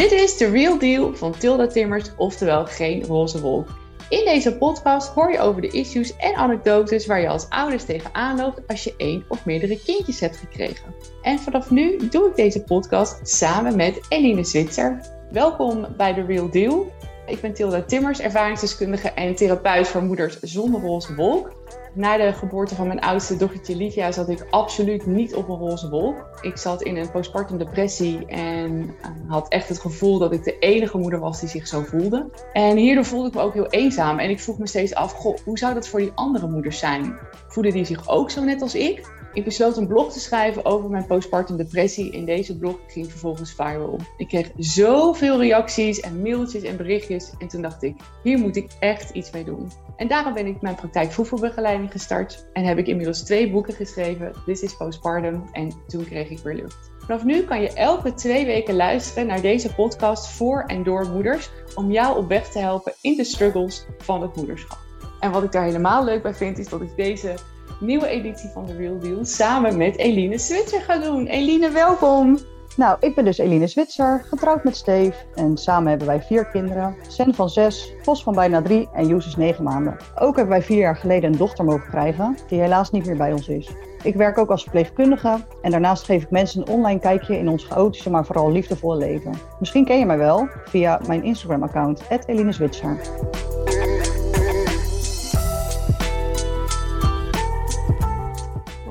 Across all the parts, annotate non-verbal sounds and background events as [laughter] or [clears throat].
Dit is The Real Deal van Tilda Timmers, oftewel geen roze wolk. In deze podcast hoor je over de issues en anekdotes waar je als ouders tegenaan loopt als je één of meerdere kindjes hebt gekregen. En vanaf nu doe ik deze podcast samen met Eline Zwitser. Welkom bij The Real Deal. Ik ben Tilda Timmers, ervaringsdeskundige en therapeut voor moeders zonder roze wolk. Na de geboorte van mijn oudste dochtertje Livia zat ik absoluut niet op een roze wolk. Ik zat in een postpartum depressie en eh, had echt het gevoel dat ik de enige moeder was die zich zo voelde. En hierdoor voelde ik me ook heel eenzaam en ik vroeg me steeds af, goh, hoe zou dat voor die andere moeders zijn? Voeden die zich ook zo net als ik? Ik besloot een blog te schrijven over mijn postpartum depressie. In deze blog ging vervolgens viral. Ik kreeg zoveel reacties en mailtjes en berichtjes. En toen dacht ik, hier moet ik echt iets mee doen. En daarom ben ik mijn praktijk voedselbegeleiding gestart. En heb ik inmiddels twee boeken geschreven. This is Postpartum en Toen kreeg ik weer lucht. Vanaf nu kan je elke twee weken luisteren naar deze podcast voor en door moeders. Om jou op weg te helpen in de struggles van het moederschap. En wat ik daar helemaal leuk bij vind, is dat ik deze nieuwe editie van The Real Deal samen met Eline Switzer ga doen. Eline, welkom! Nou, ik ben dus Eline Zwitser, getrouwd met Steve. En samen hebben wij vier kinderen. Sen van zes, Vos van bijna drie en Joes is negen maanden. Ook hebben wij vier jaar geleden een dochter mogen krijgen, die helaas niet meer bij ons is. Ik werk ook als verpleegkundige en daarnaast geef ik mensen een online kijkje in ons chaotische, maar vooral liefdevolle leven. Misschien ken je mij wel via mijn Instagram-account, Eline Zwitser.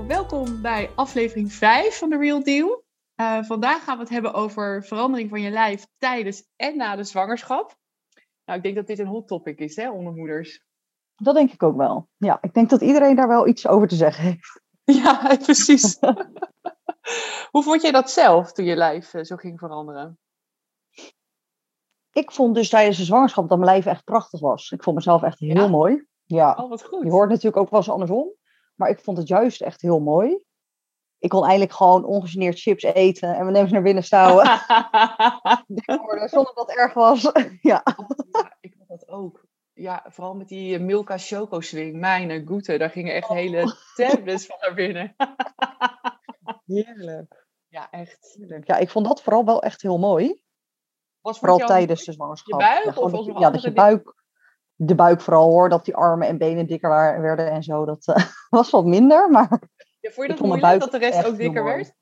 Welkom bij aflevering 5 van The Real Deal. Uh, vandaag gaan we het hebben over verandering van je lijf tijdens en na de zwangerschap. Nou, ik denk dat dit een hot topic is, hè, onder moeders. Dat denk ik ook wel. Ja, ik denk dat iedereen daar wel iets over te zeggen heeft. [laughs] Ja, precies. [laughs] Hoe vond jij dat zelf toen je lijf uh, zo ging veranderen? Ik vond dus tijdens de zwangerschap dat mijn lijf echt prachtig was. Ik vond mezelf echt heel Ja? mooi. Ja, Oh, wat goed. je hoort natuurlijk ook wel eens andersom. Maar ik vond het juist echt heel mooi. Ik kon eigenlijk gewoon ongegeneerd chips eten en we nemen ze naar binnen stouwen. [laughs] zonder dat het erg was. [laughs] ja. ja, ik had dat ook. Ja, vooral met die eh, Milka Choco Swing. Mijn goede, daar gingen echt hele tablets van naar binnen. [laughs] Heerlijk. Ja, echt. Ja, ik vond dat vooral wel echt heel mooi. Was Vooral je tijdens de zwangerschap. buik ja, of dat, je- ja, dat je buik, de buik vooral hoor, dat die armen en benen dikker werden en zo. Dat eh, was wat minder, maar Ja, vond je dat moeilijk buik dat de rest ook dikker werd?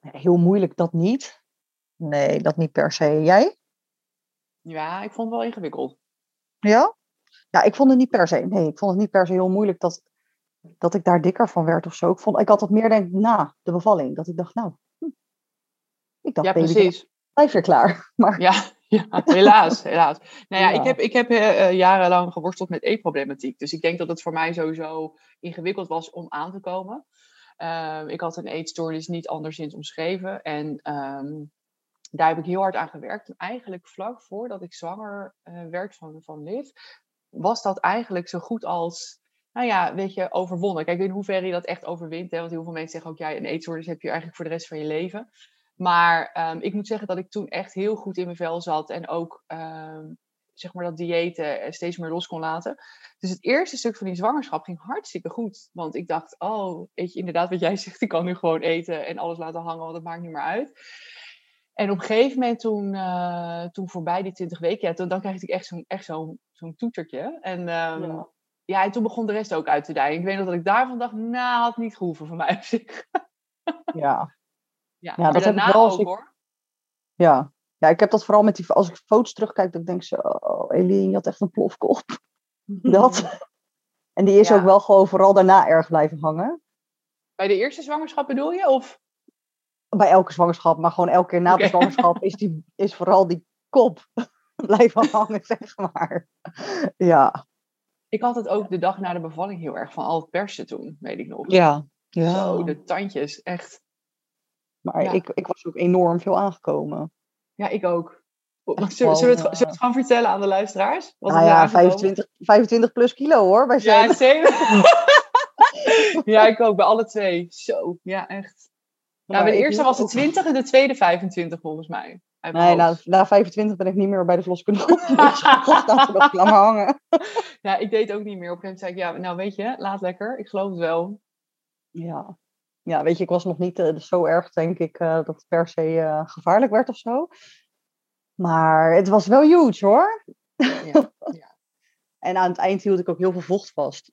heel moeilijk dat niet. Nee, dat niet per se. Jij? Ja, ik vond het wel ingewikkeld. Ja? Ja, ik vond het niet per se. Nee, ik vond het niet per se heel moeilijk dat, dat ik daar dikker van werd of zo. Ik, vond, ik had het meer denk na de bevalling. Dat ik dacht, nou, hm, ik dacht, Ja, precies. blijf weer klaar. [laughs] Maar Ja, [laughs] ja helaas, helaas. Nou ja, Ja. ik heb, ik heb eh, eh, jarenlang geworsteld met eetproblematiek. Dus ik denk dat het voor mij sowieso ingewikkeld was om aan te komen. Ehm, ik had een eetstoornis niet anderszins omschreven. En ehm, daar heb ik heel hard aan gewerkt. En eigenlijk vlak voordat ik zwanger eh, werd van, van Liv, was dat eigenlijk zo goed als, nou ja, weet je, overwonnen. Kijk, in hoeverre je dat echt overwint. Hè? Want heel veel mensen zeggen ook, ja, een eetstoornis heb je eigenlijk voor de rest van je leven. Maar ehm, ik moet zeggen dat ik toen echt heel goed in mijn vel zat. En ook ehm, zeg maar dat diëten eh, steeds meer los kon laten. Dus het eerste stuk van die zwangerschap ging hartstikke goed. Want ik dacht, oh, weet je, inderdaad wat jij [laughs] zegt. Ik kan nu gewoon eten en alles laten hangen, want het maakt niet meer uit. En op een gegeven moment toen, eh, toen voorbij die 20 weken, ja, toen, dan krijg ik echt zo'n echt zo'n zo'n toetertje. En ehm, Ja. ja, en toen begon de rest ook uit te dijen. Ik weet nog dat ik daarvan dacht, nou, had niet gehoeven voor mij op zich. ja, Ja, Ja, dat heb ik wel als ook, ik- hoor. ja. ja, ik heb dat vooral met die, als ik foto's terugkijk, dan denk ik zo, oh, Eline, je had echt een plofkop. [laughs] Dat. En die is Ja. ook wel gewoon vooral daarna erg blijven hangen. Bij de eerste zwangerschap bedoel je? Of? Bij elke zwangerschap, maar gewoon elke keer na de zwangerschap is, die, is vooral die kop [laughs] blijven hangen, [laughs] zeg maar. Ja. Ik had het ook de dag na de bevalling heel erg van al het persen toen, weet ik nog. Ja. Zo, de tandjes, echt. Maar Ja. ik, ik was ook enorm veel aangekomen. Ja, ik ook. Zullen, zullen, we het, zullen we het gewoon vertellen aan de luisteraars? Wat nou ja, aangekomen? 25, 25 plus kilo hoor, bij Ja, zeker. [laughs] ja, ik ook, bij alle twee. Zo, ja, echt. Maar bij de eerste was het ook- 20 en de tweede 25 volgens mij. Nee, na, na 25 ben ik niet meer bij de verloskundige. Dus ik laat nog langer hangen. Ja, ik deed ook niet meer. Op een gegeven moment zei ik, ja, nou weet je, laat lekker. Ik geloof het wel. Ja. Ja, weet je, ik was nog niet eh, zo erg, denk ik, eh, dat het per se eh, gevaarlijk werd of zo. Maar het was wel huge hoor. Ja, [laughs] ja. En aan het eind hield ik ook heel veel vocht vast.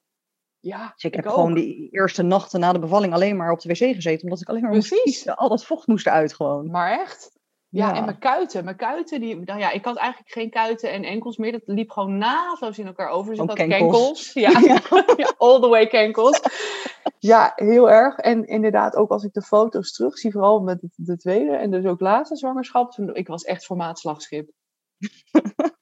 ja Dus ik heb ook. gewoon die eerste nachten na de bevalling alleen maar op de wc gezeten. Omdat ik alleen maar moest kiezen. Al dat vocht moest eruit gewoon. Maar echt? Ja, Ja. en mijn kuiten. Mijn kuiten, die, nou ja, ik had eigenlijk geen kuiten en enkels meer. Dat liep gewoon naadloos in elkaar over. Dus ik had kenkels. kenkels. Ja. [laughs] [laughs] Ja, all the way kenkels. Ja, heel erg. En inderdaad, ook als ik de foto's terugzie, vooral met de, de tweede en dus ook laatste zwangerschap, toen, ik was echt formaat slagschip. [laughs]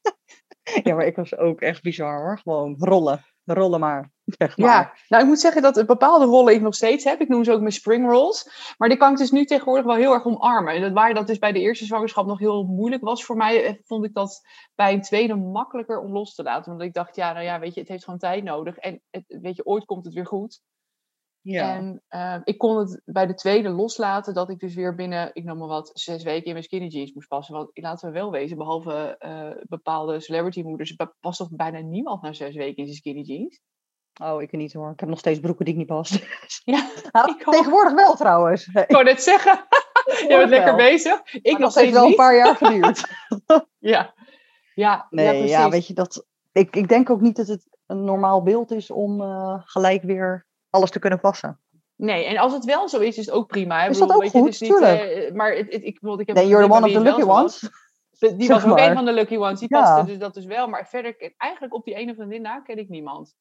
Ja, maar ik was ook echt bizar hoor. Gewoon rollen. Rollen maar. Zeg maar. Ja, nou ik moet zeggen dat bepaalde rollen ik nog steeds heb. Ik noem ze ook mijn spring rolls. Maar die kan ik dus nu tegenwoordig wel heel erg omarmen. En dat waar dat dus bij de eerste zwangerschap nog heel moeilijk was voor mij, eh, vond ik dat bij een tweede makkelijker om los te laten. Omdat ik dacht, ja, nou ja, weet je, het heeft gewoon tijd nodig. En het, weet je, ooit komt het weer goed. Ja. En eh, ik kon het bij de tweede loslaten dat ik dus weer binnen, ik noem maar wat, zes weken in mijn skinny jeans moest passen. Want laten we wel wezen, behalve eh, bepaalde celebrity moeders, pa- past toch bijna niemand na zes weken in zijn skinny jeans? Oh, ik niet hoor. Ik heb nog steeds broeken die ik niet past. [laughs] Ja, [laughs] Nou, ik tegenwoordig wel trouwens. [laughs] Ik wou net zeggen, je bent lekker bezig. Ik Ik nog nog steeds wel een paar jaar geduurd. Ja, ja, Nee, ja, weet je dat. Ik, ik denk ook niet dat het een normaal beeld is om eh, gelijk weer alles te kunnen passen. Nee, en als het wel zo is, is het ook prima. hè. Ik Is dat bedoel, ook weet je, goed? het is niet, eh, maar het, het- ik, bedoel, ik heb Nee, you're the one of the lucky ones. was. [laughs] Die zeg was ook maar. een van de lucky ones. Die Ja. paste dus dat dus wel. Maar verder, eigenlijk op die ene vriendin na ken ik niemand.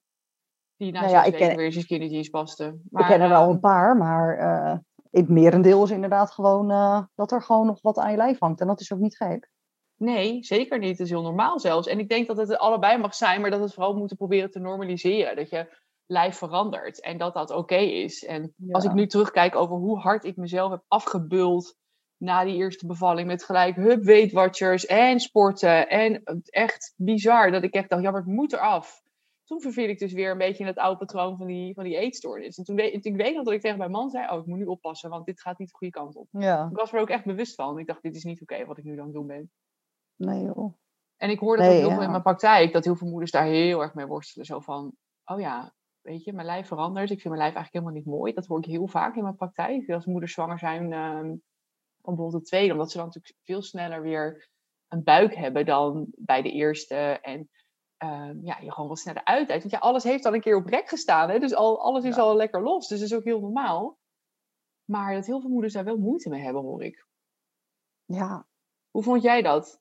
Die na Nou ja, ik ken- weer zijn skinny jeans paste. Ik Maar, ken er wel ehm, een paar, maar eh het merendeel is inderdaad gewoon eh, dat er gewoon nog wat aan je lijf hangt. En dat is ook niet gek. Nee, zeker niet. Het is heel normaal zelfs. En ik denk dat het allebei mag zijn, maar dat we het vooral moeten proberen te normaliseren. Dat je lijf verandert en dat dat oké is. En als ik nu terugkijk over hoe hard ik mezelf heb afgebuld na die eerste bevalling met gelijk hup Weight Watchers en sporten en echt bizar dat ik echt dacht, ja maar het moet eraf. Toen verviel ik dus weer een beetje in het oude patroon van die, van die eetstoornis. En toen weet, ik weet nog dat ik tegen mijn man zei, oh ik moet nu oppassen, want dit gaat niet de goede kant op. Ja, Ik was er ook echt bewust van. Ik dacht, dit is niet oké wat ik nu aan het doen ben. nee joh. En ik hoor dat Nee, heel ja. veel in mijn praktijk, dat heel veel moeders daar heel erg mee worstelen. Zo van, oh ja, weet je, mijn lijf verandert. Ik vind mijn lijf eigenlijk helemaal niet mooi. Dat hoor ik heel vaak in mijn praktijk. Als moeders zwanger zijn ehm, van bijvoorbeeld de tweede, omdat ze dan natuurlijk veel sneller weer een buik hebben dan bij de eerste. En ehm, ja, je gewoon wat sneller uit. Want ja, alles heeft al een keer op rek gestaan. Hè? Dus al, alles is Ja. al lekker los. Dus dat is ook heel normaal. Maar dat heel veel moeders daar wel moeite mee hebben, hoor ik. Ja. Hoe vond jij dat?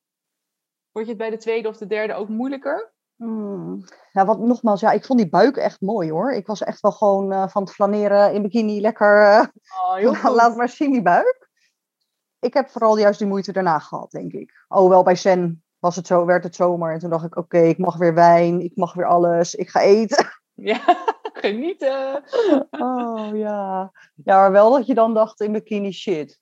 Vond je het bij de tweede of de derde ook moeilijker? Hmm. Ja, wat nogmaals, ja, ik vond die buik echt mooi hoor. Ik was echt wel gewoon eh, van het flaneren in bikini lekker. eh, Oh, heel [laughs] goed. laat maar zien die buik. Ik heb vooral juist die moeite daarna gehad, denk ik. Oh, wel bij Sen was het zo, werd het zomer. En toen dacht ik, oké, ik mag weer wijn, ik mag weer alles, ik ga eten. [laughs] Ja, [laughs] genieten. Oh ja. Ja, maar wel dat je dan dacht in bikini, shit.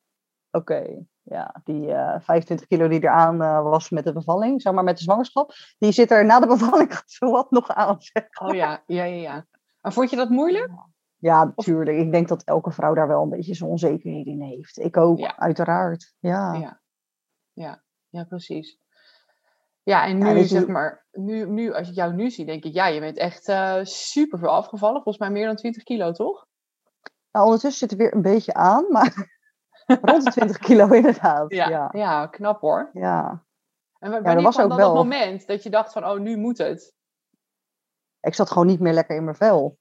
Oké, ja, die eh 25 kilo die eraan eh was met de bevalling, zeg maar met de zwangerschap, die zit er na de [laughs] bevalling zo wat nog aan. zeg. Oh ja, ja, ja, ja. Maar vond je dat moeilijk? Ja, natuurlijk. Ik denk dat elke vrouw daar wel een beetje zijn onzekerheid in heeft. Ik ook, Ja. uiteraard. Ja. Ja. Ja, ja, precies. Ja, en nu, zeg maar, nu, nu, als ik jou nu zie, denk ik, ja, je bent echt eh super veel afgevallen. Volgens mij meer dan 20 kilo, toch? Nou, ondertussen zit er weer een beetje aan, maar rond de 20 kilo inderdaad. Ja, Ja, ja. knap hoor. ja. En wa- er wanneer was ook dan dat wel- moment dat je dacht van, oh, nu moet het? Ik zat gewoon niet meer lekker in mijn vel.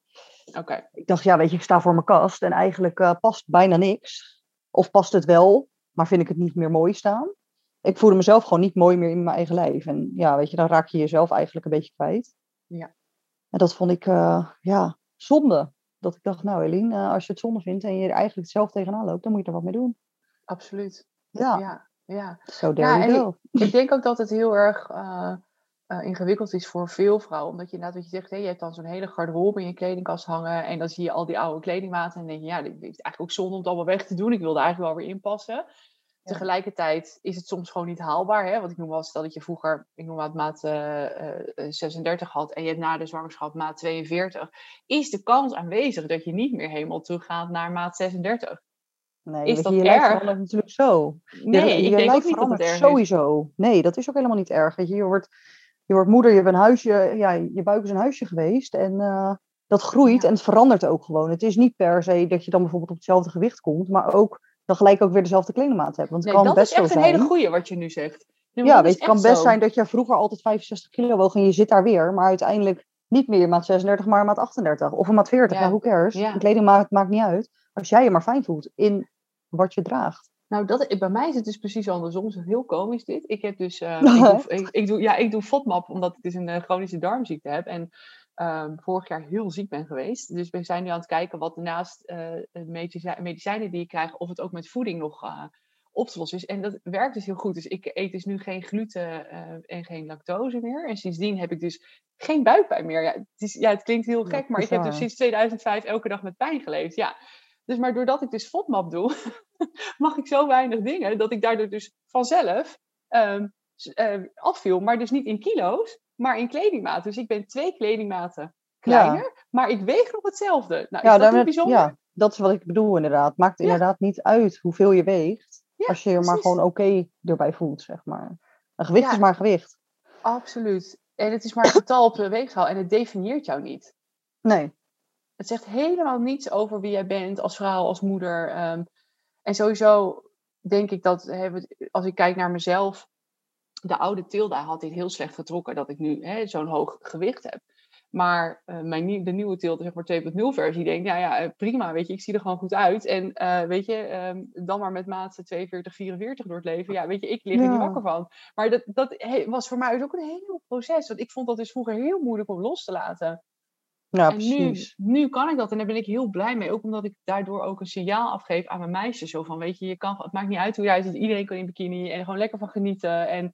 Oké, Ik dacht, ja, weet je, ik sta voor mijn kast en eigenlijk eh, past bijna niks. Of past het wel, maar vind ik het niet meer mooi staan. Ik voelde mezelf gewoon niet mooi meer in mijn eigen lijf. En ja, weet je, dan raak je jezelf eigenlijk een beetje kwijt. Ja. En dat vond ik, eh, ja, zonde. Dat ik dacht, nou Eline, eh, als je het zonde vindt en je er eigenlijk zelf tegenaan loopt, dan moet je er wat mee doen. absoluut. Ja, Ja, ja. so Ja, go. Ik denk ook dat het heel erg eh, eh, ingewikkeld is voor veel vrouwen. Omdat je inderdaad, wat je zegt, hè, je hebt dan zo'n hele garderobe in je kledingkast hangen. En dan zie je al die oude kledingmaten. En dan denk je, ja, dit is eigenlijk ook zonde om het allemaal weg te doen. Ik wilde eigenlijk wel weer inpassen. Tegelijkertijd is het soms gewoon niet haalbaar. Hè? Want ik noem wel, stel dat je vroeger, ik noem wat maat eh, eh, 36 had. En je hebt na de zwangerschap maat 42. Is de kans aanwezig dat je niet meer helemaal teruggaat naar maat 36? Nee, is dat je, erg? natuurlijk zo. Nee, je, ik denk niet dat het erg is. sowieso. Nee, dat is ook helemaal niet erg. Weet je, je wordt, je wordt moeder, je hebt een huisje, ja, je buik is een huisje geweest. En eh, dat groeit Ja. en het verandert ook gewoon. Het is niet per se dat je dan bijvoorbeeld op hetzelfde gewicht komt, maar ook dan gelijk ook weer dezelfde kledingmaat hebt. Want het Nee, kan dat best is echt een hele goeie wat je nu zegt. Nee, Ja, weet het kan best zo. zijn dat je vroeger altijd 65 kilo woog en je zit daar weer, maar uiteindelijk niet meer maat 36, maar maat 38 of een maat 40. Ja. Ja, who cares? Ja. Een kledingmaat maakt niet uit. Als jij je maar fijn voelt in wat je draagt. Nou, dat, bij mij is het dus precies andersom. Heel komisch dit. Ik heb dus, eh, [laughs] ik, doe, ik, ik doe, ja, ik doe FODMAP omdat ik dus een eh, chronische darmziekte heb. En ehm, vorig jaar heel ziek ben geweest. Dus we zijn nu aan het kijken wat naast eh, medici- medicijnen die ik krijg, of het ook met voeding nog eh, op te lossen is. En dat werkt dus heel goed. Dus ik eet dus nu geen gluten eh, en geen lactose meer. En sindsdien heb ik dus geen buikpijn meer. Ja, het, is, ja, het klinkt heel gek, maar ik heb dus sinds 2005 elke dag met pijn geleefd. Ja. Dus maar doordat ik dus FODMAP doe, [laughs] mag ik zo weinig dingen dat ik daardoor dus vanzelf ehm, s- eh, afviel. Maar dus niet in kilo's, maar in kledingmaten. Dus ik ben twee kledingmaten kleiner, maar ik weeg nog hetzelfde. Nou, is dat niet bijzonder? ja, dat is wat ik bedoel inderdaad. Maakt Ja. inderdaad niet uit hoeveel je weegt. Ja, als je je maar gewoon oké erbij voelt, zeg maar. Een gewicht Ja. is maar gewicht. Absoluut. En het is maar een getal op de weegschaal en het definieert jou niet. Nee. Het zegt helemaal niets over wie jij bent als vrouw, als moeder. ehm. en sowieso denk ik dat, als ik kijk naar mezelf, de oude Tilda had dit heel slecht getrokken dat ik nu hè, zo'n hoog gewicht heb. Maar eh, mijn, de nieuwe Tilda, zeg maar 2.0 versie, denkt, ja, ja, eh, prima, weet je, ik zie er gewoon goed uit. En eh, weet je, ehm, dan maar met maat 42, 44 door het leven. Ja, weet je, ik lig er niet wakker van. Maar dat, dat he- was voor mij dus ook een heel proces. Want ik vond dat dus vroeger heel moeilijk om los te laten. Ja, en nu, precies. nu kan ik dat en daar ben ik heel blij mee. Ook omdat ik daardoor ook een signaal afgeef aan mijn meisjes. Zo van, weet je, je kan, het maakt niet uit hoe jij zit. Iedereen kan in bikini en gewoon lekker van genieten. En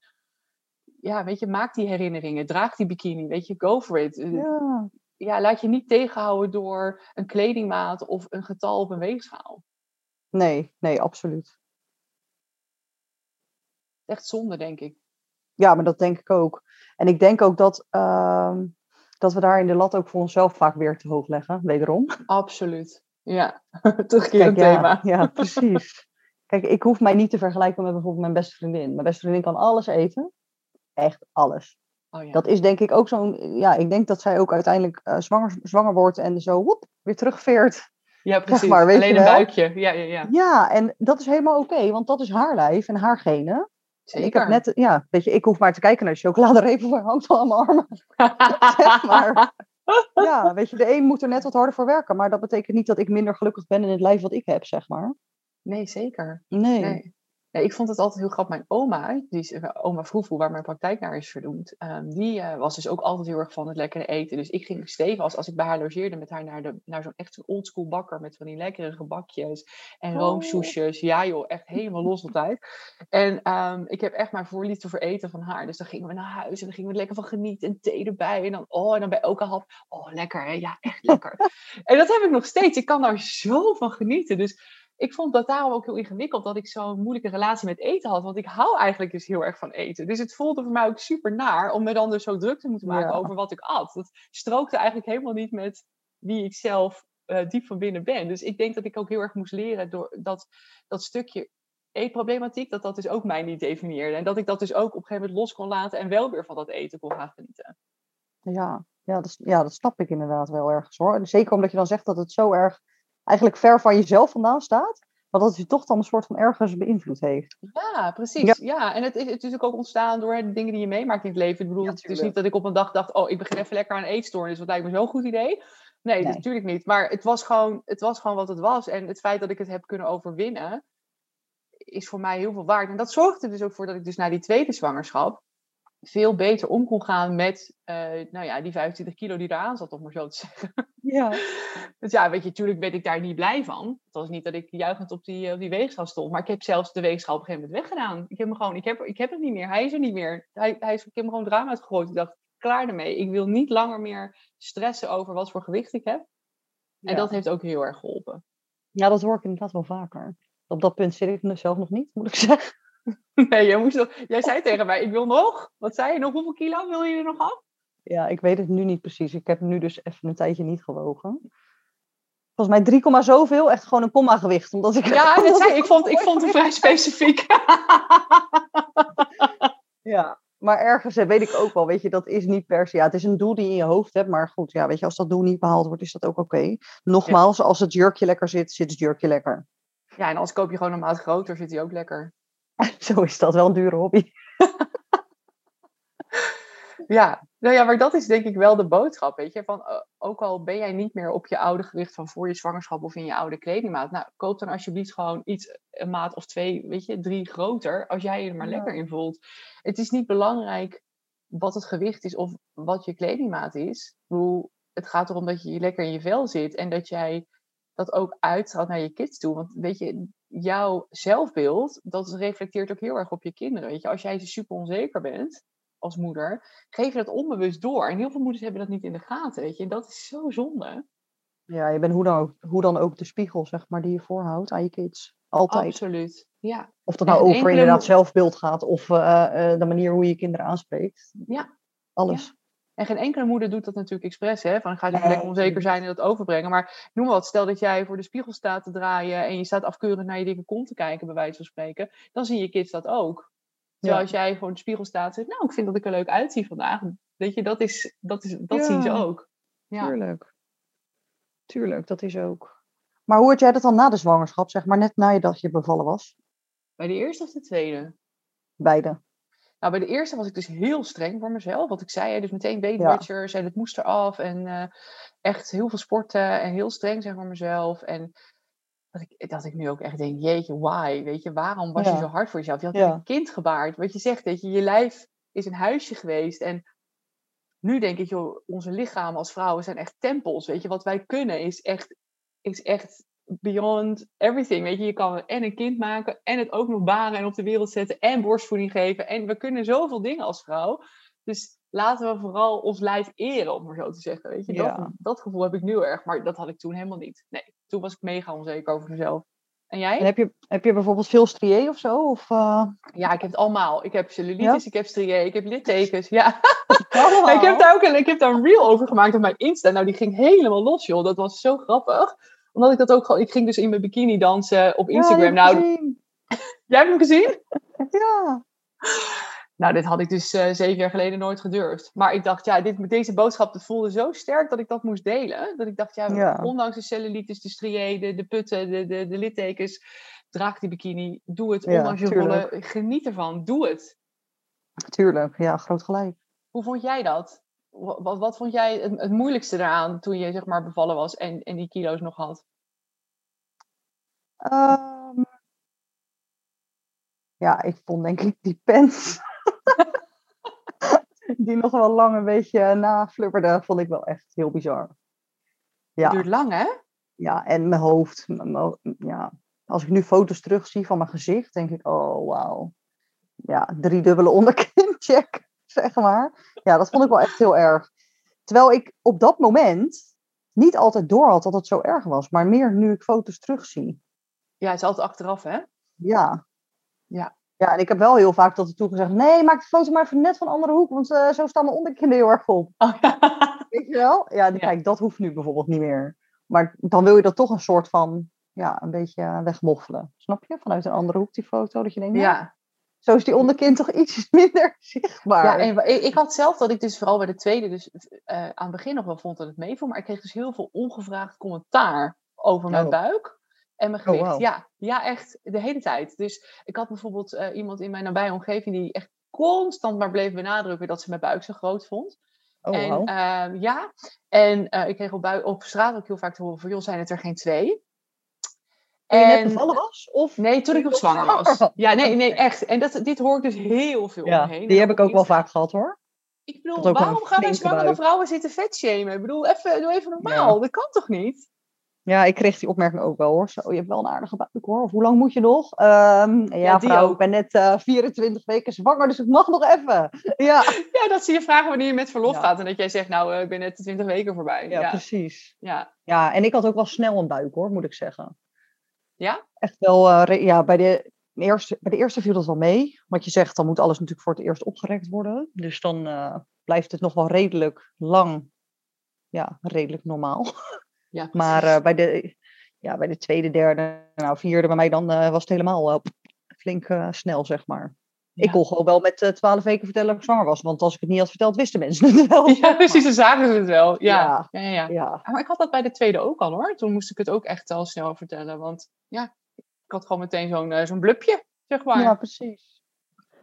ja, weet je, maak die herinneringen. Draag die bikini, weet je, go for it. Eh, Ja. Ja, laat je niet tegenhouden door een kledingmaat of een getal op een weegschaal. Nee, nee, absoluut. Echt zonde, denk ik. Ja, maar dat denk ik ook. En ik denk ook dat, ehm, dat we daar in de lat ook voor onszelf vaak weer te hoog leggen, wederom. Absoluut. Ja, [laughs] terugkerend ja, thema. ja, precies. [laughs] Kijk, ik hoef mij niet te vergelijken met bijvoorbeeld mijn beste vriendin. Mijn beste vriendin kan alles eten. Echt alles. Oh, ja. Dat is denk ik ook zo'n... Ja, ik denk dat zij ook uiteindelijk eh, zwanger, zwanger wordt en zo woep, weer terugveert. ja, precies. maar, weet je Alleen een wel. buikje. Ja, ja, ja. Ja, en dat is helemaal oké, want dat is haar lijf en haar genen. En Zeker. ik heb net, ja, weet je, ik hoef maar te kijken naar de chocoladerepen waar hangt al aan mijn armen. [laughs] Zeg maar. Ja, weet je, de een moet er net wat harder voor werken, maar dat betekent niet dat ik minder gelukkig ben in het lijf wat ik heb, zeg maar. Nee, zeker. Nee. Nee. Nee, ik vond het altijd heel grappig. Mijn oma, die is, eh, oma Vroevoe, waar mijn praktijk naar is vernoemd, ehm, die eh, was dus ook altijd heel erg van het lekkere eten. Dus ik ging steven als, als ik bij haar logeerde met haar naar, de, naar zo'n echt oldschool bakker met van die lekkere gebakjes en Oh. roomsoesjes. Ja joh, echt helemaal los altijd. En ehm, ik heb echt mijn voorliefde voor eten van haar. Dus dan gingen we naar huis en dan gingen we er lekker van genieten en thee erbij. En dan, oh, en dan bij elke hap, oh lekker hè, ja echt lekker. [laughs] en dat heb ik nog steeds. Ik kan daar zo van genieten. Dus ik vond dat daarom ook heel ingewikkeld dat ik zo'n moeilijke relatie met eten had. Want ik hou eigenlijk dus heel erg van eten. Dus het voelde voor mij ook super naar om me dan dus zo druk te moeten maken Ja. over wat ik at. Dat strookte eigenlijk helemaal niet met wie ik zelf eh, diep van binnen ben. Dus ik denk dat ik ook heel erg moest leren door dat, dat stukje eetproblematiek, dat dat dus ook mij niet definieerde. En dat ik dat dus ook op een gegeven moment los kon laten en wel weer van dat eten kon gaan genieten. Ja, ja, dat, ja, dat snap ik inderdaad wel ergens hoor. En zeker omdat je dan zegt dat het zo erg eigenlijk ver van jezelf vandaan staat. Maar dat het je toch dan een soort van ergens beïnvloed heeft. Ja, precies. Ja, en het is, het is ook ontstaan door de dingen die je meemaakt in het leven. Ik bedoel, Ja, het is niet dat ik op een dag dacht, oh, ik begin even lekker aan een eetstoornis. Dat lijkt me zo'n goed idee. Nee, Nee. natuurlijk niet. Maar het was, gewoon, het was gewoon wat het was. En het feit dat ik het heb kunnen overwinnen, is voor mij heel veel waard. En dat zorgde er dus ook voor dat ik dus na die tweede zwangerschap veel beter om kon gaan met eh, nou ja, die 25 kilo die eraan zat, om maar zo te [laughs] zeggen. Ja. Dus ja, weet je, natuurlijk ben ik daar niet blij van. Het was niet dat ik juichend op die, op die weegschaal stond. Maar ik heb zelfs de weegschaal op een gegeven moment weggedaan. Ik heb hem gewoon, ik heb, ik heb het niet meer. Hij is er niet meer. Hij, hij is, ik heb hem gewoon raam uitgegooid. Ik dacht, klaar ermee. Ik wil niet langer meer stressen over wat voor gewicht ik heb. En Ja. dat heeft ook heel erg geholpen. ja, dat hoor ik inderdaad wel vaker. Op dat punt zit ik nu zelf nog niet, moet ik zeggen. [laughs] Nee, jij, moest nog, jij zei tegen mij, ik wil nog. Wat zei je nog? Hoeveel kilo wil je er nog af? Ja, ik weet het nu niet precies. Ik heb nu dus even een tijdje niet gewogen. Volgens mij 3, komma zoveel, echt gewoon een komma gewicht. Omdat ik Ja, dat zei, ik, vond, ik vond het vrij [laughs] specifiek. Ja, Maar ergens hè, weet ik ook wel, weet je, dat is niet per se. Ja, het is een doel die je in je hoofd hebt, maar goed, ja, weet je, als dat doel niet behaald wordt, is dat ook oké. Nogmaals, als het jurkje lekker zit, zit het jurkje lekker. Ja, en als koop je gewoon een maat groter, zit hij ook lekker. [laughs] Zo is dat wel een dure hobby. [laughs] Ja, nou ja, maar dat is denk ik wel de boodschap, weet je. Van, eh, ook al ben jij niet meer op je oude gewicht van voor je zwangerschap of in je oude kledingmaat. Nou, koop dan alsjeblieft gewoon iets, een maat of twee, weet je, drie groter. Als jij je er maar Ja. lekker in voelt. Het is niet belangrijk wat het gewicht is of wat je kledingmaat is. Ik bedoel, het gaat erom dat je lekker in je vel zit. En dat jij dat ook uitstraalt naar je kids toe. Want weet je, jouw zelfbeeld, dat reflecteert ook heel erg op je kinderen. Weet je, als jij super onzeker bent als moeder, geef je dat onbewust door. En heel veel moeders hebben dat niet in de gaten, weet je. En dat is zo zonde. Ja, je bent hoe dan, ook, hoe dan ook de spiegel, zeg maar, die je voorhoudt aan je kids. Altijd. Absoluut. Ja, Of dat nou over inderdaad zelfbeeld gaat of eh, eh, de manier hoe je kinderen aanspreekt. Ja. Alles. En geen enkele moeder doet dat natuurlijk expres, hè? Van ik ga even lekker onzeker zijn en dat overbrengen. Maar noem wat, stel dat jij voor de spiegel staat te draaien en je staat afkeurend naar je dikke kont te kijken, bij wijze van spreken. Dan zien je kids dat ook. Terwijl als jij voor de spiegel staat en zegt, nou, ik vind dat ik er leuk uitzie vandaag. Weet je, dat, is, dat, is, dat zien ze ook. Ja. Tuurlijk. Tuurlijk, dat is ook. Maar hoe had jij dat dan na de zwangerschap, zeg maar, net nadat je bevallen was? Bij de eerste of de tweede? Beide. Nou, bij de eerste was ik dus heel streng voor mezelf. Wat ik zei, dus meteen Weight Watchers en het moest eraf. En eh, echt heel veel sporten en heel streng zijn voor mezelf. En dat ik, dat ik nu ook echt denk, jeetje, why? Weet je, waarom was je zo hard voor jezelf? Je had Ja. een kind gebaard. Wat je zegt, weet je, je lijf is een huisje geweest. En nu denk ik, joh, onze lichamen als vrouwen zijn echt tempels. Weet je, wat wij kunnen is echt, is echt beyond everything. Weet je, je kan en een kind maken en het ook nog baren en op de wereld zetten en borstvoeding geven. En we kunnen zoveel dingen als vrouw. Dus laten we vooral ons lijf eren, om maar zo te zeggen. Weet je, Ja. dat, dat gevoel heb ik nu erg, maar dat had ik toen helemaal niet. Nee, toen was ik mega onzeker over mezelf. En jij? En heb je, heb je bijvoorbeeld veel strié of zo? Of, eh, Ja, ik heb het allemaal. Ik heb cellulitis, Ja? ik heb striae, ik heb littekens. Ja, [laughs] ik heb daar ook een, ik heb daar een reel over gemaakt op mijn Insta. Nou, die ging helemaal los, joh. Dat was zo grappig. Omdat ik dat ook gewoon... Ik ging dus in mijn bikini dansen op Ja, Instagram. ik nou, [laughs] jij hebt hem gezien? [laughs] Ja. Nou, dit had ik dus eh, zeven jaar geleden nooit gedurfd. Maar ik dacht, ja, dit, deze boodschap dat voelde zo sterk dat ik dat moest delen. Dat ik dacht, ja, Ja. ondanks de cellulitis, de striae, de, putten, de, de, de littekens, draag die bikini. Doe het, Ja, ondanks je rollen. Geniet ervan, doe het. Tuurlijk, ja, groot gelijk. Hoe vond jij dat? Wat, wat, vond jij het, het moeilijkste eraan toen je zeg maar bevallen was en, en die kilo's nog had? Ehm, ja, ik vond denk ik die pens. [laughs] die nog wel lang een beetje naflubberde, vond ik wel echt heel bizar. Het Ja, duurt lang, hè? ja en mijn hoofd. Ja. Als ik nu foto's terugzie van mijn gezicht, denk ik, oh wauw. Ja, driedubbele onderkincheck, [laughs] zeg maar. Ja, dat vond ik wel echt heel erg. Terwijl ik op dat moment niet altijd door had dat het zo erg was, maar meer nu ik foto's terugzie. Ja, het is altijd achteraf, hè? Ja. Ja. Ja, en ik heb wel heel vaak tot toe gezegd, nee, maak de foto maar even net van een andere hoek, want eh, zo staan mijn onderkinnen heel erg op. Oh, ja. [laughs] Weet je wel? Ja, Ja. kijk, dat hoeft nu bijvoorbeeld niet meer. Maar dan wil je dat toch een soort van, ja, een beetje wegmoffelen. Snap je? Vanuit een andere hoek die foto, dat je denkt, nou, ja. Zo is die onderkin toch iets [laughs] minder zichtbaar. Ja, en ik, had zelf dat ik dus vooral bij de tweede, dus eh, aan het begin nog wel vond dat het meeviel, maar ik kreeg dus heel veel ongevraagd commentaar over mijn Oh. buik en mijn Oh, gewicht. Ja, ja, echt de hele tijd. Dus ik had bijvoorbeeld eh, iemand in mijn nabije omgeving die echt constant maar bleef benadrukken dat ze mijn buik zo groot vond. oh, en wauw. ehm, ja, en eh, ik kreeg op, op straat ook heel vaak te horen van, joh, zijn het er geen twee? Toen je net En- bevallen was? Of? Nee, toen ik nog zwanger was. [laughs] Ja, nee, nee, echt. En dat, dit hoor ik dus heel veel Ja, omheen. die heb ik ook wel vaak gehad hoor. ik bedoel, waarom een gaan wij zwangere buik. vrouwen zitten vetshamen? Ik bedoel, even, doe even normaal. Dat kan toch niet? Ja, ik kreeg die opmerking ook wel hoor. Zo, je hebt wel een aardige buik hoor. Of hoe lang moet je nog? Ehm, ja, die vrouw, ook. ik ben net eh, 24 weken zwanger, dus ik mag nog even. [laughs] Ja, Ja, dat ze je vragen wanneer je met verlof Ja. gaat. En dat jij zegt, nou, eh, ik ben net de 20 weken voorbij. ja. precies. ja. Ja, en ik had ook wel snel een buik hoor, moet ik zeggen. Ja? Echt wel, eh, ja, bij de, eerste, bij de eerste viel dat wel mee. Want je zegt, dan moet alles natuurlijk voor het eerst opgerekt worden. Dus dan eh, blijft het nog wel redelijk lang, ja, redelijk normaal. Ja, [laughs] Maar eh, bij, de, ja, bij de tweede, derde, nou vierde bij mij, dan was het helemaal flink snel, zeg maar. Ik kon gewoon wel met twaalf weken vertellen dat ik zwanger was. Want als ik het niet had verteld, wisten mensen het wel. [laughs] Ja, precies, dan zagen ze het wel. Ja. Ja. Ja. Ja. Maar ik had dat bij de tweede ook al hoor. Toen moest ik het ook echt al snel vertellen. Want ja, ik had gewoon meteen zo'n eh, zo'n blupje, zeg maar. ja, precies.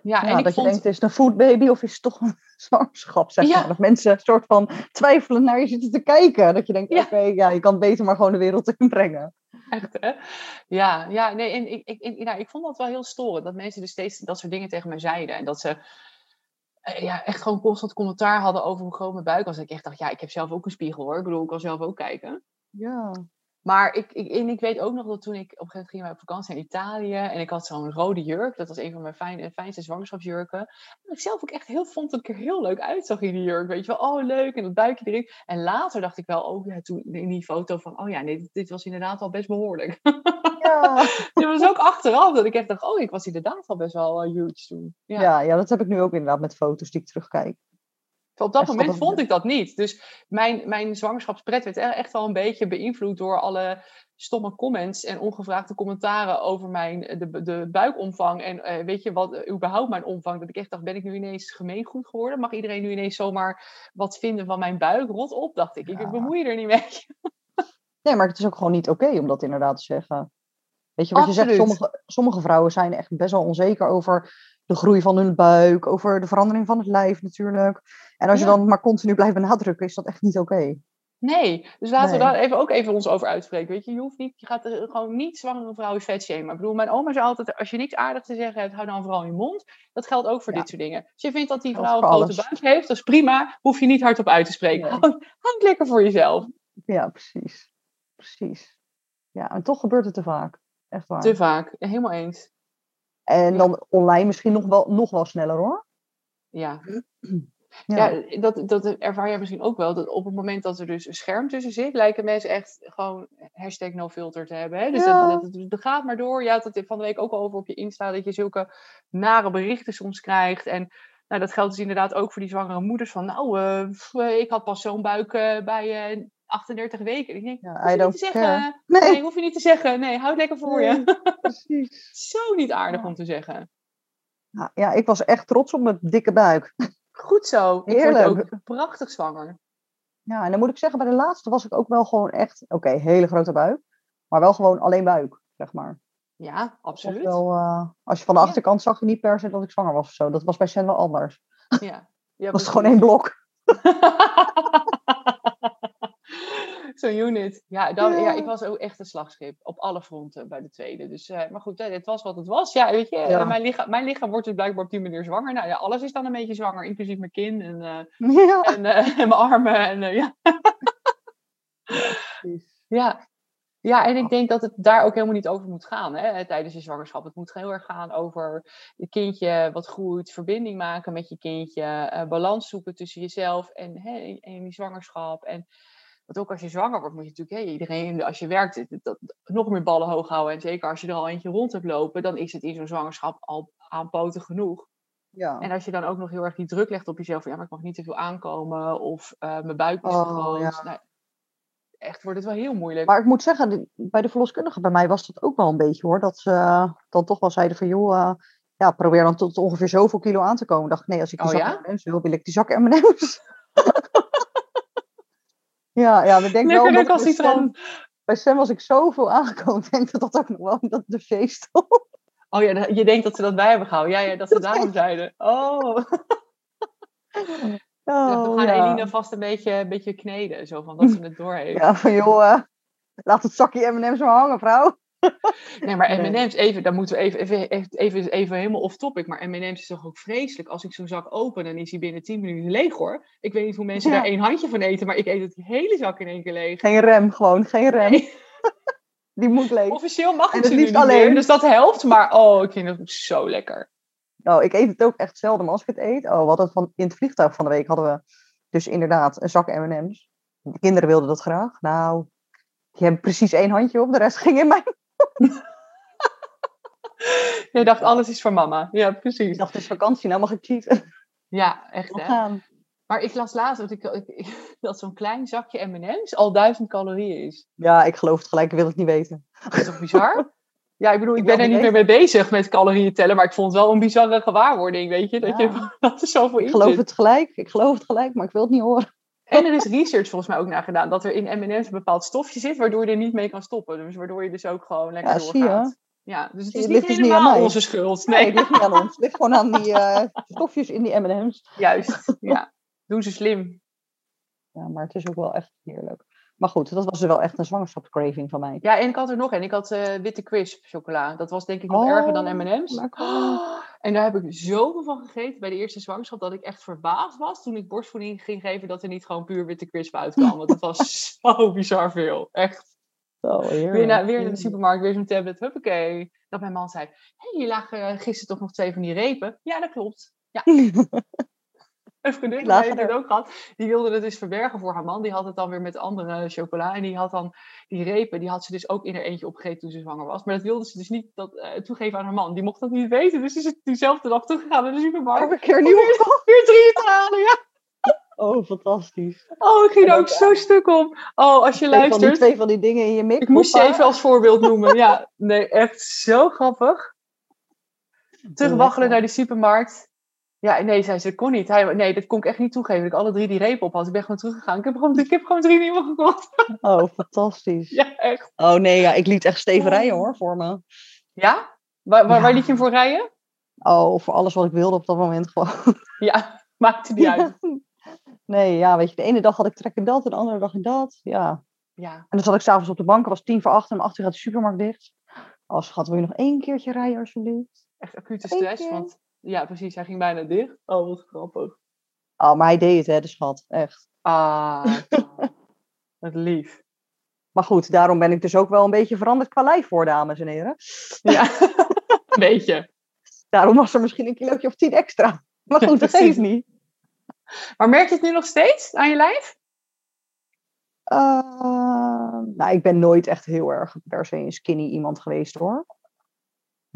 Ja, Ja, en ik dat vond... je denkt, is het een foodbaby of is het toch een [laughs] zwangerschap? Zeg Ja. maar. Dat mensen een soort van twijfelen naar je zitten te kijken. Dat je denkt, Ja. oké, ja, je kan beter maar gewoon de wereld [laughs] inbrengen. [laughs] Echt, hè? Ja, ja, nee, en ik, ik, nou, ik vond dat wel heel storend. Dat mensen dus steeds dat soort dingen tegen mij zeiden. En dat ze eh, ja, echt gewoon constant commentaar hadden over hoe groot mijn buik. Dat ik echt dacht, ja, ik heb zelf ook een spiegel hoor. Ik bedoel, ik kan zelf ook kijken. Ja. Maar ik, ik, en ik weet ook nog dat toen ik op een gegeven moment ging op vakantie in Italië. En ik had zo'n rode jurk. Dat was een van mijn fijn, fijnste zwangerschapsjurken. En ik zelf ook echt heel vond dat ik er heel leuk uitzag in die jurk. Weet je wel, oh leuk. En dat buikje erin. En later dacht ik wel, oh ja, toen in die foto van, oh ja, nee, dit, dit was inderdaad al best behoorlijk. Ja. [laughs] Dit was ook achteraf dat ik echt dacht, oh, ik was inderdaad al best wel eh, huge toen. Ja. Ja. Ja, dat heb ik nu ook inderdaad met foto's die ik terugkijk. Op dat moment vond ik dat niet. Dus mijn, mijn zwangerschapspret werd e- echt wel een beetje beïnvloed door alle stomme comments en ongevraagde commentaren over mijn, de, de buikomvang. En eh, weet je wat, eh, überhaupt mijn omvang. Dat ik echt dacht, ben ik nu ineens gemeengoed geworden? Mag iedereen nu ineens zomaar wat vinden van mijn buik? Rot op, dacht ik. Ja. Ik bemoei er niet mee. [laughs] Nee, maar het is ook gewoon niet oké om dat inderdaad te zeggen. Weet je wat je zegt? Sommige, sommige vrouwen zijn echt best wel onzeker over de groei van hun buik, over de verandering van het lijf natuurlijk. En als je Ja. dan maar continu blijft benadrukken, is dat echt niet oké. Nee, dus laten we daar even, ook even ons over uitspreken. Weet je, je hoeft niet, je gaat er gewoon niet zwangere vrouwen vet shamen. Ik bedoel, mijn oma zei altijd, als je niks aardigs te zeggen hebt, hou dan vooral je mond. Dat geldt ook voor Ja. dit soort dingen. Als je vindt dat die vrouw een grote buik heeft, dat is prima. Hoef je niet hardop uit te spreken. Nee. [laughs] Houd lekker voor jezelf. Ja, precies. Precies. Ja, en toch gebeurt het te vaak. Echt waar. Te vaak. Helemaal eens. En Ja. dan online misschien nog wel, nog wel sneller hoor. Ja. [clears throat] Ja. Ja, dat, dat ervaar jij misschien ook wel. Dat op het moment dat er dus een scherm tussen zit, lijken mensen echt gewoon hashtag no filter te hebben. Hè? Dus Ja. dat, dat, dat gaat maar door. Je had het van de week ook al over op je Insta, dat je zulke nare berichten soms krijgt. En nou, dat geldt dus inderdaad ook voor die zwangere moeders. Van nou, eh, ik had pas zo'n buik eh, bij eh 38 weken. Ik denk, Ja, hoef je niet te zeggen. Nee. Nee. hoef je niet te zeggen. Nee, houd lekker voor je. Precies. [laughs] Zo niet aardig Ja. om te zeggen. Ja, ja, ik was echt trots op mijn dikke buik. Goed zo. Ik word Heerlijk. ook prachtig zwanger. Ja, en dan moet ik zeggen, bij de laatste was ik ook wel gewoon echt, oké, hele grote buik. Maar wel gewoon alleen buik, zeg maar. Ja, absoluut. Wel, eh, als je van de Ja. achterkant zag je niet per se dat ik zwanger was of zo. Dat was bij Sen wel anders. Ja. ja Het was gewoon één blok. [laughs] Zo'n unit. Ja, dan, ja. Ja. ik was ook echt een slagschip. Op alle fronten bij de tweede. Dus, eh, maar goed, het was wat het was. Ja, weet je, Ja. Mijn, lichaam, mijn lichaam wordt dus blijkbaar op die manier zwanger. Nou ja, alles is dan een beetje zwanger. Inclusief mijn kin en, eh, [laughs] Ja, en, eh, en mijn armen. En, ja. Ja. ja, en ik denk dat het daar ook helemaal niet over moet gaan hè, tijdens je zwangerschap. Het moet heel erg gaan over het kindje wat groeit, verbinding maken met je kindje, balans zoeken tussen jezelf en, hè, en die zwangerschap. En want ook als je zwanger wordt, moet je natuurlijk, hè, iedereen, als je werkt, dat, nog meer ballen hoog houden. En zeker als je er al eentje rond hebt lopen, dan is het in zo'n zwangerschap al aanpoten genoeg. Ja. En als je dan ook nog heel erg die druk legt op jezelf, van ja, maar ik mag niet te veel aankomen, of eh, mijn buik is Oh, groot. ja. Nou, echt wordt het wel heel moeilijk. Maar ik moet zeggen, bij de verloskundige bij mij was dat ook wel een beetje hoor. Dat ze eh, dan toch wel zeiden van joh, eh, ja, probeer dan tot ongeveer zoveel kilo aan te komen. Ik dacht nee, als ik die Oh, zak ja? M&M's wil, wil ik die zak M&M's. [laughs] ja, ja, maar ik denk wel dat bij recalcitrant. Sam, bij Sam was ik zoveel aangekomen. Ik denk dat dat ook nog wel dat de feest. Oh ja, je denkt dat ze dat bij hebben gehouden. Ja, ja dat ze daarom zeiden. Oh, [laughs] Oh, we gaan ja. Eline vast een beetje, een beetje kneden. Zo van dat ze het door heeft. Ja, van joh, eh, laat het zakje M&M's maar hangen, vrouw. [laughs] Nee, maar Nee. M&M's, even, daar moeten we even, even, even, even, helemaal off-topic. Maar M&M's is toch ook vreselijk. Als ik zo'n zak open, dan is hij binnen 10 minuten leeg hoor. Ik weet niet hoe mensen Ja. daar één handje van eten, maar ik eet het hele zak in één keer leeg. Geen rem, gewoon, geen rem. Nee, [laughs] Die moet leeg. officieel mag ik het ze niet alleen. meer, dus dat helpt. Maar oh, ik vind het zo lekker. Nou, ik eet het ook echt zelden, maar als ik het eet... Oh, we hadden van, in het vliegtuig van de week hadden we dus inderdaad een zak M&M's. De kinderen wilden dat graag. Nou, die hebben precies één handje op, de rest ging in mijn... [laughs] Je dacht, alles is voor mama. Ja, Ik precies. dacht, het is vakantie, nou mag ik cheaten. Ja, echt hè. Maar ik las laatst dat, ik, ik- [laughs] dat zo'n klein zakje M&M's al duizend calorieën is. Ja, ik geloof het gelijk, ik wil het niet weten. Dat is toch bizar? [laughs] Ja, ik bedoel, ik Ik ben er niet meer mee bezig met calorieën tellen, maar ik vond het wel een bizarre gewaarwording, weet je? Dat, Ja. je, dat er zoveel in Ik geloof het gelijk, ik geloof het gelijk, maar ik wil het niet horen. En er is research volgens mij ook naar gedaan, dat er in M&M's een bepaald stofje zit, waardoor je er niet mee kan stoppen. Dus waardoor je dus ook gewoon lekker Ja, zie je. doorgaat. Ja, dus het is niet het ligt dus niet aan mij. onze schuld. Nee, Nee, het ligt niet aan ons. Het ligt gewoon aan die eh, [laughs] stofjes in die M&M's. juist. Ja, doen ze slim. Ja, maar het is ook wel echt heerlijk. Maar goed, dat was er wel echt een zwangerschapscraving van mij. Ja, en ik had er nog een. Ik had eh, witte crisp chocola. Dat was denk ik nog Oh, erger dan M&M's. lekker. [gasps] En daar heb ik zoveel van gegeten bij de eerste zwangerschap dat ik echt verbaasd was toen ik borstvoeding ging geven dat er niet gewoon puur witte crisp uitkwam. Want het was [laughs] zo bizar veel. Echt. Heerlijk. Weer, naar, weer naar de supermarkt, weer zo'n tablet. Huppakee. Dat mijn man zei, hé, hey, hier lagen eh, gisteren toch nog twee van die repen? Ja, dat klopt. Ja. [laughs] Een vriendin Die heeft het ook gehad. Die wilde het dus verbergen voor haar man. Die had het dan weer met andere chocola. En die had dan die repen, die had ze dus ook in haar eentje opgegeten toen ze zwanger was. Maar dat wilde ze dus niet dat, eh, toegeven aan haar man. Die mocht dat niet weten. Dus is het diezelfde dag teruggegaan naar de supermarkt. Heb ik een keer nieuw weer, weer drie te halen, ja. Oh, fantastisch. Oh, ik ging er ook zo stuk om. Oh, als je Twee van, die, luistert. twee van die dingen in je mik. Ik moest je even als voorbeeld noemen. Ja, nee, echt zo grappig. Terugwaggelen naar de supermarkt. Ja, nee, zei ze, dat kon niet. Hij, nee, dat kon ik echt niet toegeven. Dat ik alle drie die repen op had. Ik ben gewoon teruggegaan. Ik heb gewoon, ik heb gewoon drie nieuwe gekocht. Oh, fantastisch. [laughs] Ja, echt. Oh nee, ja, ik liet echt Steven rijden hoor, voor me. Ja? Waar, waar, liet je hem voor rijden? Oh, voor alles wat ik wilde op dat moment gewoon. [laughs] Ja, [laughs] maakte niet uit. Nee, ja, weet je, de ene dag had ik trek in dat, en de andere dag in dat. Ja. Ja, En dan zat ik s'avonds op de bank, het was tien voor acht en om acht uur gaat de supermarkt dicht. Als schat, wil je nog één keertje rijden alsjeblieft? echt acute stress. Want ja, precies, hij ging bijna dicht. Oh, wat grappig. Oh, maar hij deed het, hè, de schat, echt. Ah, [laughs] wat lief. Maar goed, daarom ben ik dus ook wel een beetje veranderd qua lijf voor, dames en heren. Ja, [laughs] weet je. Daarom was er misschien een kilootje of tien extra. [laughs] Maar goed, dat geeft niet. Maar merk je het nu nog steeds aan je lijf? Uh, nou, ik ben nooit echt heel erg per se een skinny iemand geweest hoor.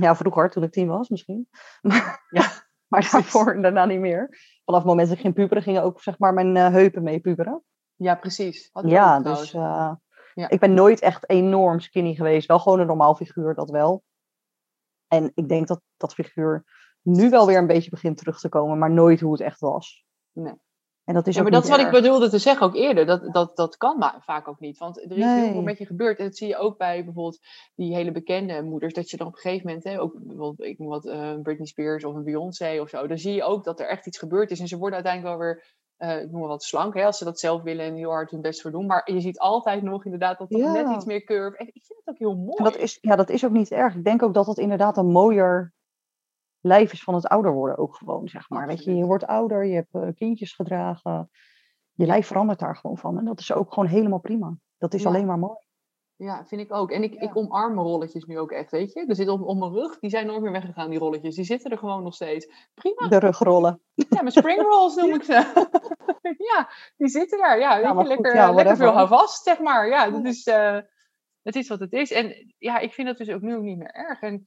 Ja, vroeger, toen ik tien was misschien. [laughs] Maar, Ja, [laughs] maar daarvoor en daarna niet meer. Vanaf het moment dat ik ging puberen, gingen ook zeg maar mijn eh, heupen mee puberen. Ja, precies. Ja, dus uh, Ja. ik ben nooit echt enorm skinny geweest. Wel gewoon een normaal figuur, dat wel. En ik denk dat dat figuur nu wel weer een beetje begint terug te komen, maar nooit hoe het echt was. Nee. En dat is Ja, maar dat is wat ik bedoelde te zeggen ook eerder. Dat, dat, dat kan maar vaak ook niet. Want er is heel veel Nee. met je gebeurd. En dat zie je ook bij bijvoorbeeld die hele bekende moeders. Dat je dan op een gegeven moment, hè, ook bijvoorbeeld, ik noem wat, eh, Britney Spears of een Beyoncé of zo. Dan zie je ook dat er echt iets gebeurd is. En ze worden uiteindelijk wel weer, eh, ik noem maar wat, slank. Hè, als ze dat zelf willen en heel hard hun best voor doen. Maar je ziet altijd nog inderdaad dat toch Ja. net iets meer curve. En ik vind het ook heel mooi. En dat is, ja, dat is ook niet erg. Ik denk ook dat het inderdaad een mooier lijf is van het ouder worden ook gewoon, zeg maar. Weet je, je wordt ouder, je hebt eh, kindjes gedragen. Je lijf verandert daar gewoon van. En dat is ook gewoon helemaal prima. Dat is Ja. alleen maar mooi. Ja, vind ik ook. En ik, Ja. ik omarm mijn rolletjes nu ook echt, weet je. Er zitten op, op mijn rug, die zijn nooit meer weggegaan, die rolletjes. Die zitten er gewoon nog steeds. Prima. De rugrollen. Ja, mijn spring rolls noem [laughs] ik ze. [laughs] ja, die zitten daar. Ja, maar goed, lekker, ja, eh, lekker veel houvast, zeg maar. Ja, dat is, eh, het is wat het is. En ja, ik vind dat dus ook nu ook niet meer erg. En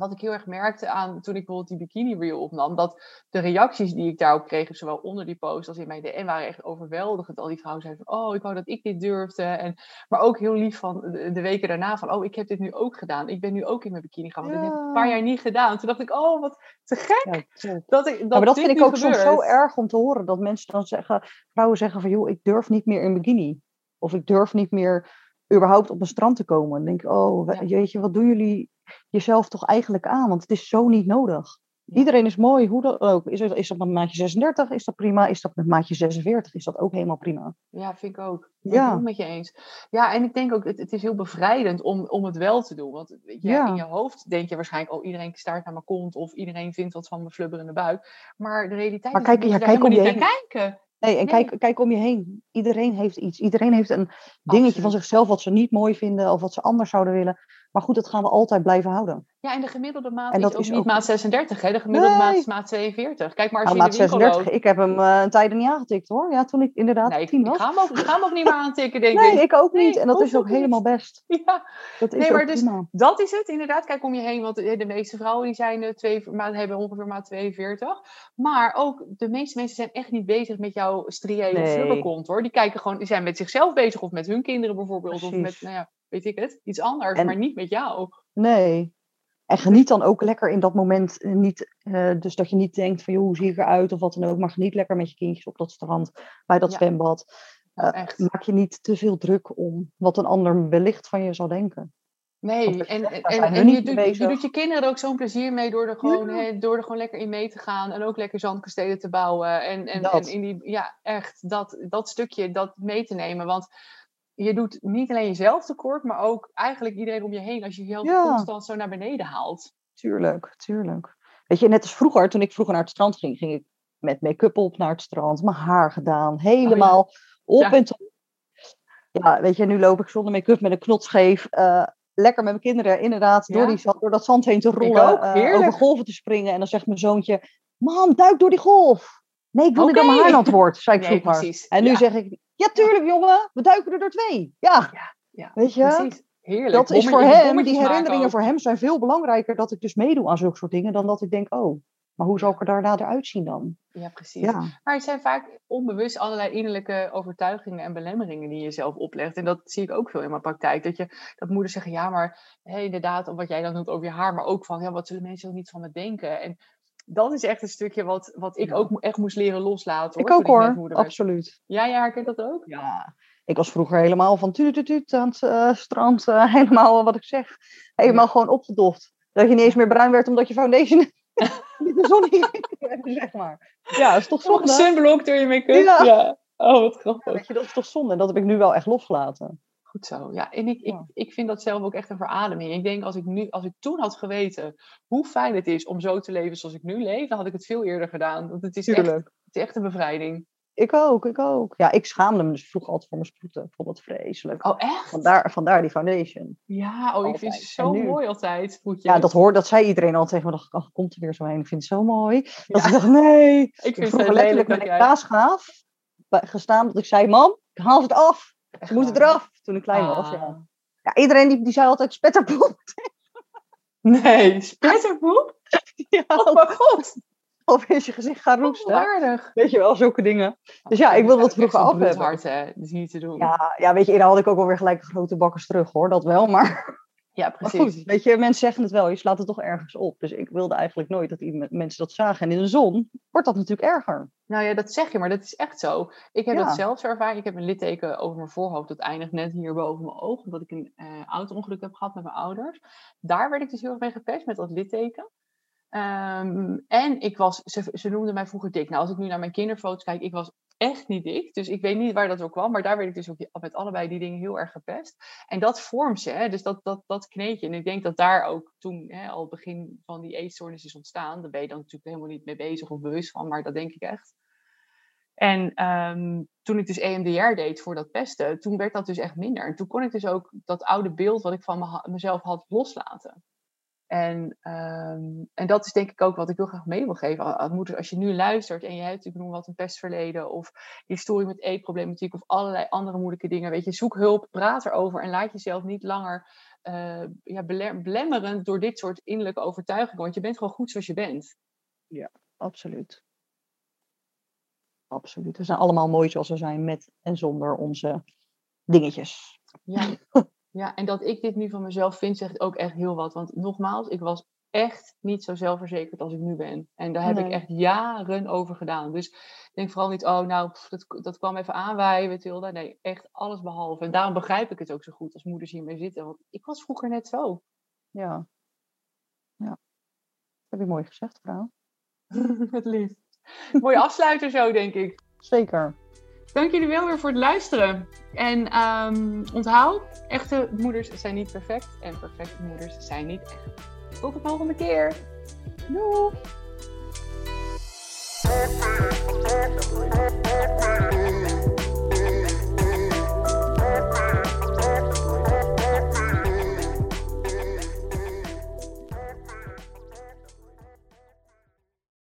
wat ik heel erg merkte aan toen ik bijvoorbeeld die bikini reel opnam, dat de reacties die ik daarop kreeg, zowel onder die post als in mijn DM, waren echt overweldigend. Al die vrouwen zeiden van, oh, ik wou dat ik dit durfde. En, maar ook heel lief van de, de weken daarna van, oh, ik heb dit nu ook gedaan. Ik ben nu ook in mijn bikini gaan, want dat heb ik een Ja. paar jaar niet gedaan. Toen dacht ik, oh, wat te gek Ja, dat ik dat, Ja, maar dat vind ik ook soms zo erg om te horen. Dat mensen dan zeggen, vrouwen zeggen van, joh, ik durf niet meer in bikini. Of ik durf niet meer überhaupt op een strand te komen. Dan denk ik, oh, Ja. jeetje, wat doen jullie jezelf toch eigenlijk aan? Want het is zo niet nodig. Ja. Iedereen is mooi, hoe dan ook. Is, is dat met maatje 36? Is dat prima? Is dat met maatje 46? Is dat ook helemaal prima? Ja, vind ik ook. Ik Ja. ben het met je eens. Ja, en ik denk ook, het, het is heel bevrijdend om, om het wel te doen. Want weet je, Ja. in je hoofd denk je waarschijnlijk, oh, iedereen staart naar mijn kont. Of iedereen vindt wat van mijn flubberende buik. Maar de realiteit Maar is kijk- dat ja, kijk om je niet naar kijken. Nee, en Nee. Kijk, kijk om je heen. Iedereen heeft iets. Iedereen heeft een dingetje van zichzelf wat ze niet mooi vinden of wat ze anders zouden willen. Maar goed, dat gaan we altijd blijven houden. Ja, en de gemiddelde maat En is ook is niet ook- maat 36, hè? De gemiddelde maat Nee. is maat 42. Kijk maar als Nou, je maat in de winkel 36, loopt. ik heb hem eh, een tijden niet aangetikt hoor. Ja, toen ik inderdaad Nee, ik, tien ik, was. ga hem ook, ik ga hem ook niet meer [laughs] aantikken, denk Nee, ik. ik ook Nee, niet. En dat is ook niet. helemaal best. [laughs] Ja, Dat is Nee, maar dus- prima. Dat is het inderdaad. Kijk om je heen, want de de meeste vrouwen die zijn, eh, twee, maar hebben ongeveer maat 42. Maar ook de meeste mensen zijn echt niet bezig met jouw strië of Nee. flubberkont hoor. Die kijken gewoon, die zijn met zichzelf bezig of met hun kinderen bijvoorbeeld. Of met, nou ja, weet ik het, iets anders, En- maar niet met jou. Nee. En geniet dan ook lekker in dat moment. eh, Niet, eh, dus dat je niet denkt van, joh, hoe zie ik eruit of wat dan ook. Maar geniet lekker met je kindjes op dat strand, bij dat Ja. zwembad. Echt. Maak je niet te veel druk om wat een ander wellicht van je zal denken. Nee, en, en, en, je, doet, je bezig. doet je kinderen er ook zo'n plezier mee door er, gewoon, Ja. door er gewoon lekker in mee te gaan. En ook lekker zandkastelen te bouwen. En, en, en in die, ja, echt dat, dat stukje dat mee te nemen. Want je doet niet alleen jezelf tekort, maar ook eigenlijk iedereen om je heen. Als je jezelf Ja. constant zo naar beneden haalt. Tuurlijk, tuurlijk. Weet je, net als vroeger, toen ik vroeger naar het strand ging, ging ik met make-up op naar het strand, mijn haar gedaan, helemaal op Oh Ja. en top. Ja, weet je, nu loop ik zonder make-up met een knot scheef, eh, lekker met mijn kinderen inderdaad door, die, zand- door dat zand heen te rollen, ook, heerlijk. over golven te springen. En dan zegt mijn zoontje, mam, duik door die golf. Nee, ik wil niet dat mijn haar nat wordt, zei ik Nee, vroeger. precies. En nu zeg ik, ja tuurlijk jongen, we duiken er door twee. Ja, Ja, weet je. Precies. Heerlijk. Dat is voor hem, die herinneringen voor hem zijn veel belangrijker dat ik dus meedoe aan zulke soort dingen dan dat ik denk, oh, maar hoe zal ik er daarna eruit zien dan? Ja, precies. Ja, Maar het zijn vaak onbewust allerlei innerlijke overtuigingen en belemmeringen die je zelf oplegt. En dat zie ik ook veel in mijn praktijk. Dat, je, dat moeders zeggen, ja, maar hé, inderdaad, wat jij dan doet over je haar, maar ook van, ja, wat zullen mensen ook niet van me denken? En dat is echt een stukje wat, wat ik Ja. ook echt moest leren loslaten. ik hoor, ook toen net hoor, absoluut. Ja, jij herkent dat ook? Ja, ik was vroeger helemaal van tuut aan het eh, strand, eh, [laughs] helemaal wat ik zeg, helemaal gewoon opgedoft. Dat je niet eens meer bruin werd omdat je foundation [laughs] niet de zon in zeg maar. Ja, dat is toch Zonde. zonde? Sunblock door je make-up? Ja. Ja. Oh, wat Ja, grappig. weet je, dat is toch zonde? En dat heb ik nu wel echt losgelaten. Goed zo. Ja, en ik, ik, ik vind dat zelf ook echt een verademing. Ik denk als ik, nu, als ik toen had geweten hoe fijn het is om zo te leven zoals ik nu leef, dan had ik het veel eerder gedaan. Want het is, echt, het is echt een bevrijding. Ik ook, ik ook. Ja, ik schaamde me dus vroeger altijd voor mijn sproeten. Ik vond vreselijk. Oh, echt? Vandaar, vandaar die foundation. Ja, oh, ik vind En zo nu? mooi altijd. Voetjes. Ja, dat, hoor, dat zei iedereen al tegen me. dacht ik, ach, komt er weer zo heen. Ik vind het zo mooi. Dat Ja. ik dacht, nee. ik [laughs] Ik vind het vroeger letterlijk met een jij... kaasgaaf bij- gestaan. Dat ik zei, mam, ik haal het af. Ze waar? eraf. Toen ik klein was, ja. Ah. ja iedereen die, die zei altijd spetterpoep. [laughs] Nee, spetterpoep? [laughs] ja, Oh mijn god, of is je gezicht gaan roesten. aardig. Weet je wel, zulke dingen. Dus ja, ik wilde dat vroeger af hebben. hart, hè. Dat is niet te doen. Ja, ja, weet je, eerder had ik ook alweer gelijk grote bakkers terug hoor. Dat wel, maar... Ja, Maar precies. goed, weet je, mensen zeggen het wel, je slaat het toch ergens op. Dus ik wilde eigenlijk nooit dat iemand- mensen dat zagen. En in de zon wordt dat natuurlijk erger. Nou ja, dat zeg je, maar dat is echt zo. Ik heb Ja. dat zelf zo ervaren. Ik heb een litteken over mijn voorhoofd. Dat eindigt net hier boven mijn oog. Omdat ik een eh auto-ongeluk heb gehad met mijn ouders. Daar werd ik dus heel erg mee gepest met dat litteken. Ehm, en ik was, ze, ze noemden mij vroeger dik. Nou, als ik nu naar mijn kinderfoto's kijk, ik was echt niet dik. Dus ik weet niet waar dat door kwam. Maar daar werd ik dus ook met allebei die dingen heel erg gepest. En dat vormt je, hè? dus dat, dat, dat kneetje. En ik denk dat daar ook toen hè, al het begin van die eetstoornis is ontstaan. Daar ben je dan natuurlijk helemaal niet mee bezig of bewust van, maar dat denk ik echt. En ehm, toen ik dus EMDR deed voor dat pesten, toen werd dat dus echt minder. En toen kon ik dus ook dat oude beeld wat ik van me- mezelf had loslaten. En, ehm, en dat is denk ik ook wat ik heel graag mee wil geven moeders. Als je nu luistert en je hebt, ik noem wat, een pestverleden of historie met eetproblematiek of allerlei andere moeilijke dingen. Weet je, zoek hulp, praat erover en laat jezelf niet langer eh, ja, bele- belemmerend door dit soort innerlijke overtuigingen. Want je bent gewoon goed zoals je bent. Absoluut. Absoluut. We zijn allemaal mooi zoals we zijn met en zonder onze dingetjes. Ja. [laughs] ja, en dat ik dit nu van mezelf vind, zegt ook echt heel wat. Want nogmaals, ik was echt niet zo zelfverzekerd als ik nu ben. En daar heb ik echt jaren over gedaan. Dus denk vooral niet, oh nou, pff, dat, dat kwam even aanwaaien, wel. Nee, echt alles behalve. En daarom begrijp ik het ook zo goed als moeders hiermee zitten. Want ik was vroeger net zo. Ja. Ja. Dat heb je mooi gezegd, vrouw. [laughs] Het liefst. Mooie afsluiter zo, denk ik. Zeker. Dank jullie wel weer voor het luisteren. En ehm, onthoud, echte moeders zijn niet perfect. En perfecte moeders zijn niet echt. Tot de volgende keer. Doei!